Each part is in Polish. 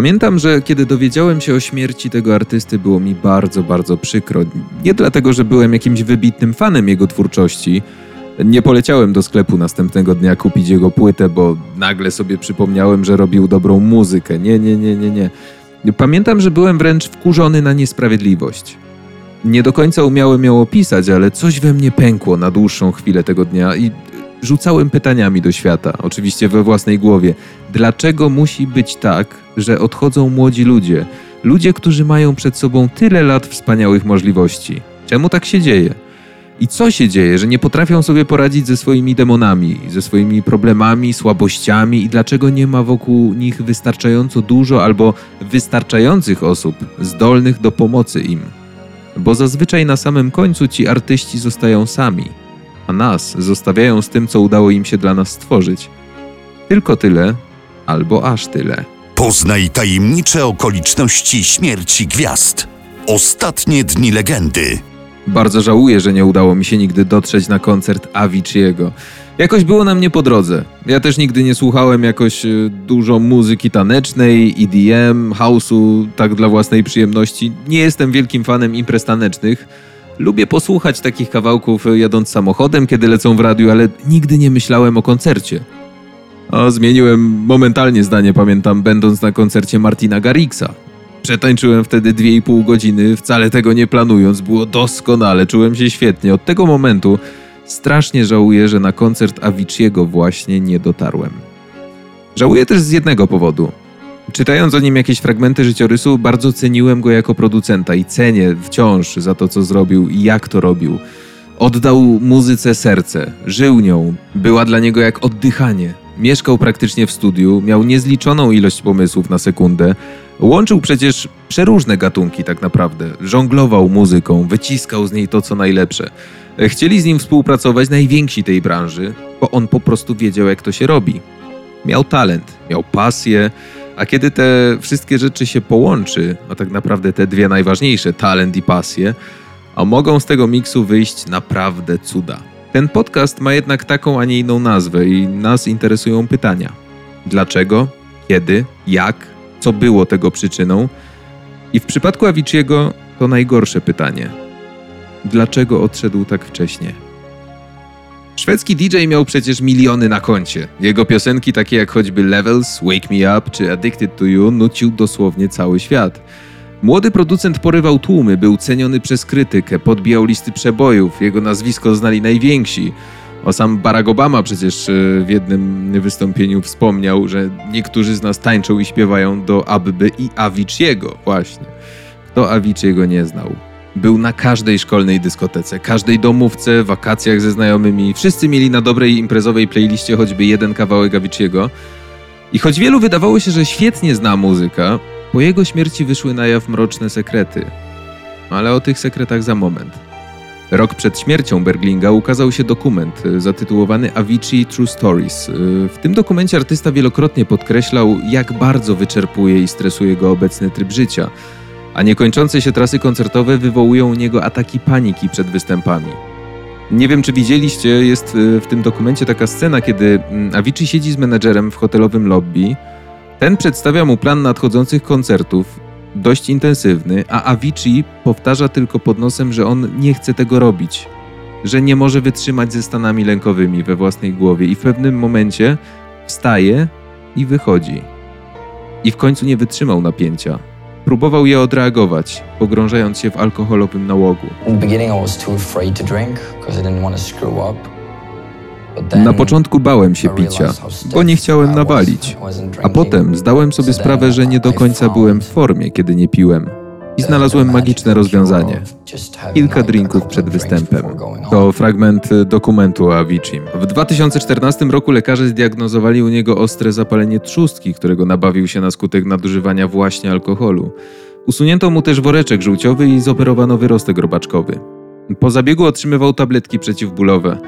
Pamiętam, że kiedy dowiedziałem się o śmierci tego artysty, było mi bardzo, bardzo przykro. Nie dlatego, że byłem jakimś wybitnym fanem jego twórczości. Nie poleciałem do sklepu następnego dnia kupić jego płytę, bo nagle sobie przypomniałem, że robił dobrą muzykę. Nie, nie, nie, nie, nie. Pamiętam, że byłem wręcz wkurzony na niesprawiedliwość. Nie do końca umiałem ją opisać, ale coś we mnie pękło na dłuższą chwilę tego dnia i rzucałem pytaniami do świata, oczywiście we własnej głowie. Dlaczego musi być tak, że odchodzą młodzi ludzie, ludzie, którzy mają przed sobą tyle lat wspaniałych możliwości? Czemu tak się dzieje? I co się dzieje, że nie potrafią sobie poradzić ze swoimi demonami, ze swoimi problemami, słabościami i dlaczego nie ma wokół nich wystarczająco dużo albo wystarczających osób zdolnych do pomocy im? Bo zazwyczaj na samym końcu ci artyści zostają sami, a nas zostawiają z tym, co udało im się dla nas stworzyć. Tylko tyle, albo aż tyle. Poznaj tajemnicze okoliczności śmierci gwiazd. Ostatnie dni legendy. Bardzo żałuję, że nie udało mi się nigdy dotrzeć na koncert Avicii'ego. Jakoś było nam nie po drodze. Ja też nigdy nie słuchałem jakoś y, dużo muzyki tanecznej, EDM, house'u, tak dla własnej przyjemności. Nie jestem wielkim fanem imprez tanecznych. Lubię posłuchać takich kawałków y, jadąc samochodem, kiedy lecą w radiu, ale nigdy nie myślałem o koncercie. A zmieniłem momentalnie zdanie, pamiętam, będąc na koncercie Martina Garrixa. Przetańczyłem wtedy 2,5 godziny, wcale tego nie planując, było doskonale, czułem się świetnie. Od tego momentu strasznie żałuję, że na koncert Avicii'ego właśnie nie dotarłem. Żałuję też z jednego powodu. Czytając o nim jakieś fragmenty życiorysu, bardzo ceniłem go jako producenta i cenię wciąż za to, co zrobił i jak to robił. Oddał muzyce serce, żył nią, była dla niego jak oddychanie. Mieszkał praktycznie w studiu, miał niezliczoną ilość pomysłów na sekundę, Łączył przecież przeróżne gatunki tak naprawdę. Żonglował muzyką, wyciskał z niej to, co najlepsze. Chcieli z nim współpracować najwięksi tej branży, bo on po prostu wiedział, jak to się robi. Miał talent, miał pasję, a kiedy te wszystkie rzeczy się połączy, a tak naprawdę te dwie najważniejsze, talent i pasję, a mogą z tego miksu wyjść naprawdę cuda. Ten podcast ma jednak taką, a nie inną nazwę i nas interesują pytania. Dlaczego? Kiedy? Jak? co było tego przyczyną. I w przypadku Avicii'ego to najgorsze pytanie. Dlaczego odszedł tak wcześnie? Szwedzki DJ miał przecież miliony na koncie. Jego piosenki takie jak choćby Levels, Wake Me Up czy Addicted to You nucił dosłownie cały świat. Młody producent porywał tłumy, był ceniony przez krytykę, podbijał listy przebojów, jego nazwisko znali najwięksi. O sam Barack Obama przecież e, w jednym wystąpieniu wspomniał, że niektórzy z nas tańczą i śpiewają do Abby i Avicii'ego właśnie. Kto Avicii'ego nie znał? Był na każdej szkolnej dyskotece, każdej domówce, wakacjach ze znajomymi. Wszyscy mieli na dobrej imprezowej playliście choćby jeden kawałek Avicii'ego. I choć wielu wydawało się, że świetnie zna muzyka, po jego śmierci wyszły na jaw mroczne sekrety. Ale o tych sekretach za moment. Rok przed śmiercią Berglinga ukazał się dokument e, zatytułowany Avicii True Stories. E, w tym dokumencie artysta wielokrotnie podkreślał, jak bardzo wyczerpuje i stresuje go obecny tryb życia, a niekończące się trasy koncertowe wywołują u niego ataki paniki przed występami. Nie wiem, czy widzieliście, jest e, w tym dokumencie taka scena, kiedy mm, Avicii siedzi z menedżerem w hotelowym lobby. Ten przedstawia mu plan nadchodzących koncertów dość intensywny, a Avicii powtarza tylko pod nosem, że on nie chce tego robić, że nie może wytrzymać ze stanami lękowymi we własnej głowie i w pewnym momencie wstaje i wychodzi. I w końcu nie wytrzymał napięcia. Próbował je odreagować, pogrążając się w alkoholowym nałogu. Na początku bałem się picia, bo nie chciałem nawalić, a potem zdałem sobie sprawę, że nie do końca byłem w formie, kiedy nie piłem. I znalazłem magiczne rozwiązanie. Kilka drinków przed występem. To fragment dokumentu o Avicii. W 2014 roku lekarze zdiagnozowali u niego ostre zapalenie trzustki, którego nabawił się na skutek nadużywania właśnie alkoholu. Usunięto mu też woreczek żółciowy i zoperowano wyrostek robaczkowy. Po zabiegu otrzymywał tabletki przeciwbólowe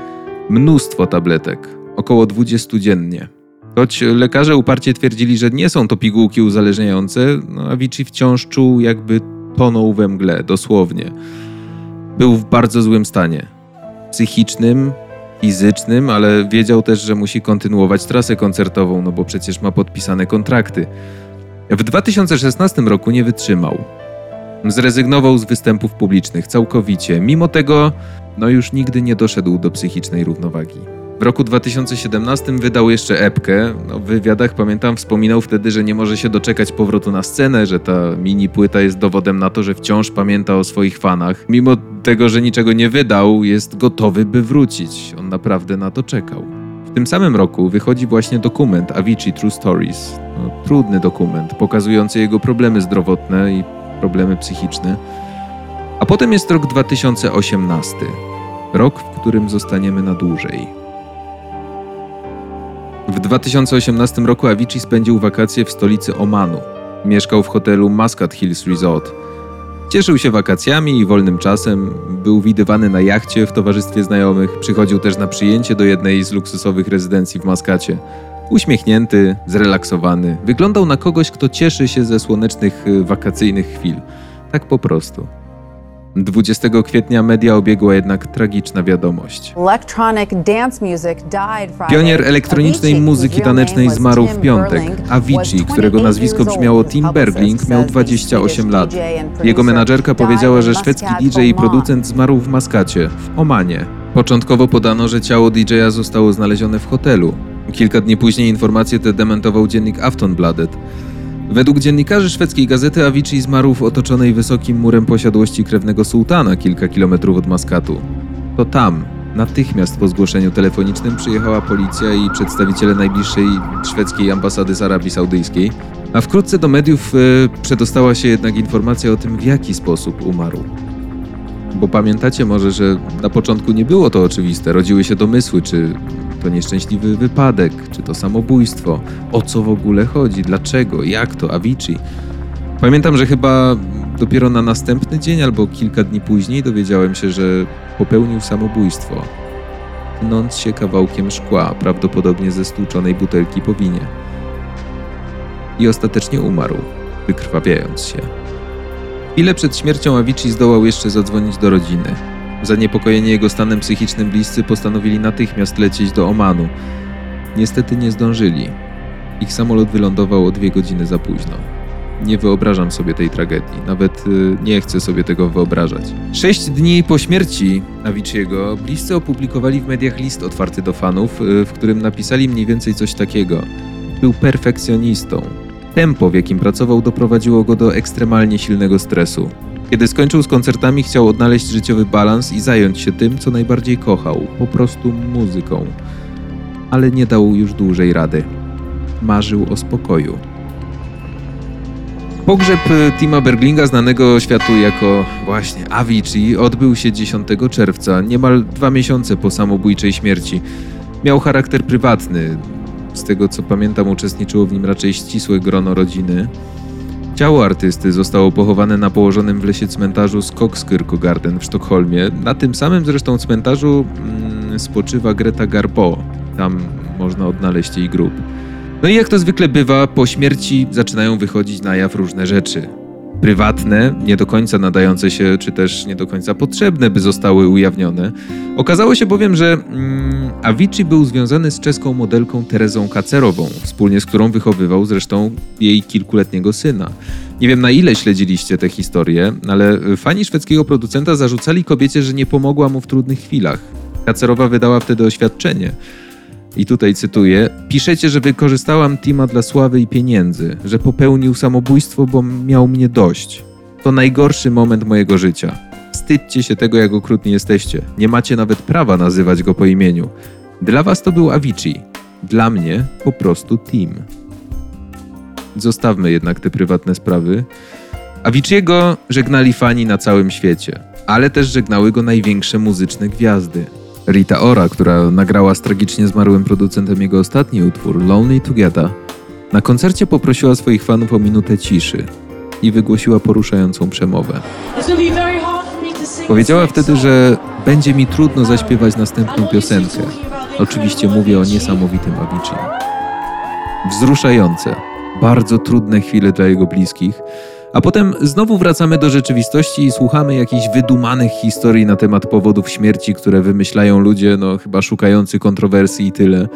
mnóstwo tabletek, około 20 dziennie. Choć lekarze uparcie twierdzili, że nie są to pigułki uzależniające, no Avicii wciąż czuł, jakby tonął we mgle, dosłownie. Był w bardzo złym stanie. Psychicznym, fizycznym, ale wiedział też, że musi kontynuować trasę koncertową, no bo przecież ma podpisane kontrakty. W 2016 roku nie wytrzymał. Zrezygnował z występów publicznych całkowicie. Mimo tego, no już nigdy nie doszedł do psychicznej równowagi. W roku 2017 wydał jeszcze epkę. No, w wywiadach pamiętam, wspominał wtedy, że nie może się doczekać powrotu na scenę, że ta mini płyta jest dowodem na to, że wciąż pamięta o swoich fanach. Mimo tego, że niczego nie wydał, jest gotowy, by wrócić. On naprawdę na to czekał. W tym samym roku wychodzi właśnie dokument Avicii True Stories. No, trudny dokument, pokazujący jego problemy zdrowotne i problemy psychiczne. A potem jest rok 2018. Rok, w którym zostaniemy na dłużej. W 2018 roku Avicii spędził wakacje w stolicy Omanu. Mieszkał w hotelu Muscat Hills Resort. Cieszył się wakacjami i wolnym czasem, był widywany na jachcie w towarzystwie znajomych, przychodził też na przyjęcie do jednej z luksusowych rezydencji w Maskacie. Uśmiechnięty, zrelaksowany, wyglądał na kogoś, kto cieszy się ze słonecznych, wakacyjnych chwil. Tak po prostu. 20 kwietnia media obiegła jednak tragiczna wiadomość. Pionier elektronicznej muzyki tanecznej zmarł w piątek. Avicii, którego nazwisko brzmiało Tim Bergling, miał 28 lat. Jego menadżerka powiedziała, że szwedzki DJ i producent zmarł w Maskacie, w Omanie. Początkowo podano, że ciało DJ-a zostało znalezione w hotelu. Kilka dni później informację tę dementował dziennik Aftonbladet. Według dziennikarzy szwedzkiej gazety Avicii zmarł w otoczonej wysokim murem posiadłości krewnego sułtana kilka kilometrów od Maskatu. To tam, natychmiast po zgłoszeniu telefonicznym przyjechała policja i przedstawiciele najbliższej szwedzkiej ambasady z Arabii Saudyjskiej, a wkrótce do mediów e, przedostała się jednak informacja o tym, w jaki sposób umarł. Bo pamiętacie może, że na początku nie było to oczywiste, rodziły się domysły, czy to nieszczęśliwy wypadek, czy to samobójstwo, o co w ogóle chodzi, dlaczego, jak to, Avicii. Pamiętam, że chyba dopiero na następny dzień albo kilka dni później dowiedziałem się, że popełnił samobójstwo, tnąc się kawałkiem szkła, prawdopodobnie ze stłuczonej butelki po winie. I ostatecznie umarł, wykrwawiając się. Chwilę przed śmiercią Avicii zdołał jeszcze zadzwonić do rodziny. Zaniepokojeni jego stanem psychicznym bliscy postanowili natychmiast lecieć do Omanu. Niestety nie zdążyli. Ich samolot wylądował o dwie godziny za późno. Nie wyobrażam sobie tej tragedii, nawet y, nie chcę sobie tego wyobrażać. Sześć dni po śmierci Aviciiego bliscy opublikowali w mediach list otwarty do fanów, y, w którym napisali mniej więcej coś takiego. Był perfekcjonistą. Tempo, w jakim pracował, doprowadziło go do ekstremalnie silnego stresu. Kiedy skończył z koncertami, chciał odnaleźć życiowy balans i zająć się tym, co najbardziej kochał po prostu muzyką. Ale nie dał już dłużej rady. Marzył o spokoju. Pogrzeb Tima Berglinga, znanego światu jako właśnie Avicii, odbył się 10 czerwca, niemal dwa miesiące po samobójczej śmierci. Miał charakter prywatny. Z tego co pamiętam, uczestniczyło w nim raczej ścisłe grono rodziny. Ciało artysty zostało pochowane na położonym w lesie cmentarzu Skogskyrkogarden w Sztokholmie. Na tym samym zresztą cmentarzu mm, spoczywa Greta Garbo. Tam można odnaleźć jej grób. No i jak to zwykle bywa, po śmierci zaczynają wychodzić na jaw różne rzeczy prywatne, nie do końca nadające się, czy też nie do końca potrzebne, by zostały ujawnione. Okazało się bowiem, że mm, Avicii był związany z czeską modelką Terezą Kacerową, wspólnie z którą wychowywał zresztą jej kilkuletniego syna. Nie wiem na ile śledziliście tę historię, ale fani szwedzkiego producenta zarzucali kobiecie, że nie pomogła mu w trudnych chwilach. Kacerowa wydała wtedy oświadczenie – i tutaj cytuję: Piszecie, że wykorzystałam Tima dla sławy i pieniędzy, że popełnił samobójstwo, bo miał mnie dość. To najgorszy moment mojego życia. Wstydźcie się tego, jak okrutni jesteście. Nie macie nawet prawa nazywać go po imieniu. Dla was to był Avicii. Dla mnie po prostu Tim. Zostawmy jednak te prywatne sprawy. Aviciiego żegnali fani na całym świecie, ale też żegnały go największe muzyczne gwiazdy. Rita Ora, która nagrała z tragicznie zmarłym producentem jego ostatni utwór Lonely Together, na koncercie poprosiła swoich fanów o minutę ciszy i wygłosiła poruszającą przemowę. Powiedziała wtedy, że będzie mi trudno zaśpiewać następną piosenkę. Oczywiście mówię o niesamowitym Avicii. Wzruszające, bardzo trudne chwile dla jego bliskich, a potem znowu wracamy do rzeczywistości i słuchamy jakichś wydumanych historii na temat powodów śmierci, które wymyślają ludzie, no chyba szukający kontrowersji i tyle.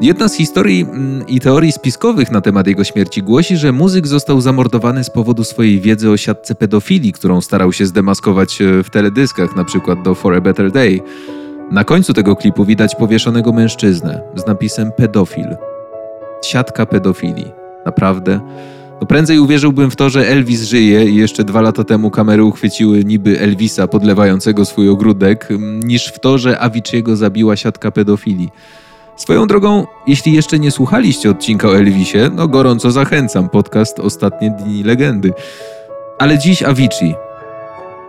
Jedna z historii mm, i teorii spiskowych na temat jego śmierci głosi, że muzyk został zamordowany z powodu swojej wiedzy o siatce pedofilii, którą starał się zdemaskować e, w teledyskach, na przykład do For a Better Day. Na końcu tego klipu widać powieszonego mężczyznę z napisem pedofil. Siatka pedofilii. Naprawdę? No prędzej uwierzyłbym w to, że Elvis żyje i jeszcze dwa lata temu kamery uchwyciły niby Elvisa podlewającego swój ogródek, niż w to, że Aviciiego zabiła siatka pedofilii. Swoją drogą, jeśli jeszcze nie słuchaliście odcinka o Elvisie, no gorąco zachęcam, podcast Ostatnie Dni Legendy. Ale dziś Avicii.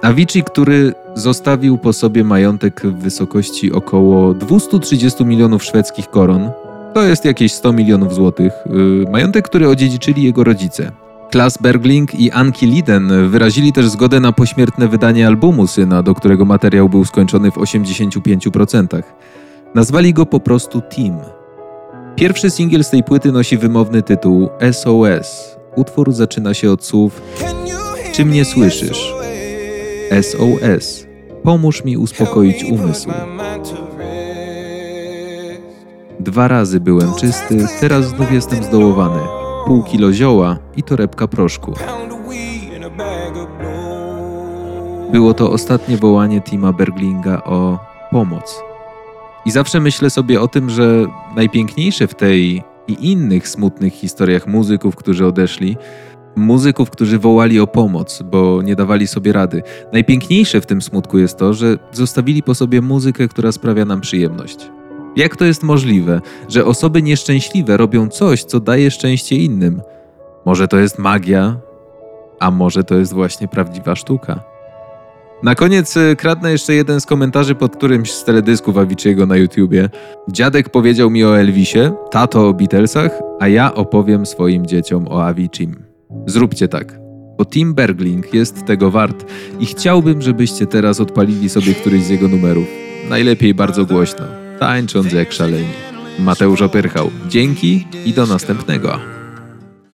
Avicii, który zostawił po sobie majątek w wysokości około 230 milionów szwedzkich koron, to jest jakieś 100 milionów złotych. Yy, majątek, który odziedziczyli jego rodzice. Klas Bergling i Anki Liden wyrazili też zgodę na pośmiertne wydanie albumu syna, do którego materiał był skończony w 85%. Nazwali go po prostu Team. Pierwszy singiel z tej płyty nosi wymowny tytuł SOS. Utwór zaczyna się od słów Czy mnie słyszysz? SOS. Pomóż mi uspokoić umysł. Dwa razy byłem czysty, teraz znów jestem zdołowany. Pół kilo zioła i torebka proszku. Było to ostatnie wołanie Tima Berglinga o pomoc. I zawsze myślę sobie o tym, że najpiękniejsze w tej i innych smutnych historiach muzyków, którzy odeszli, muzyków, którzy wołali o pomoc, bo nie dawali sobie rady. Najpiękniejsze w tym smutku jest to, że zostawili po sobie muzykę, która sprawia nam przyjemność. Jak to jest możliwe, że osoby nieszczęśliwe robią coś, co daje szczęście innym? Może to jest magia, a może to jest właśnie prawdziwa sztuka. Na koniec y, kradnę jeszcze jeden z komentarzy pod którymś z teledysków Aviciiego na YouTubie. Dziadek powiedział mi o Elvisie, tato o Beatlesach, a ja opowiem swoim dzieciom o Avicim. Zróbcie tak, bo Tim Bergling jest tego wart i chciałbym, żebyście teraz odpalili sobie któryś z jego numerów. Najlepiej bardzo głośno, tańcząc jak szaleni. Mateusz Opyrchał, dzięki i do następnego.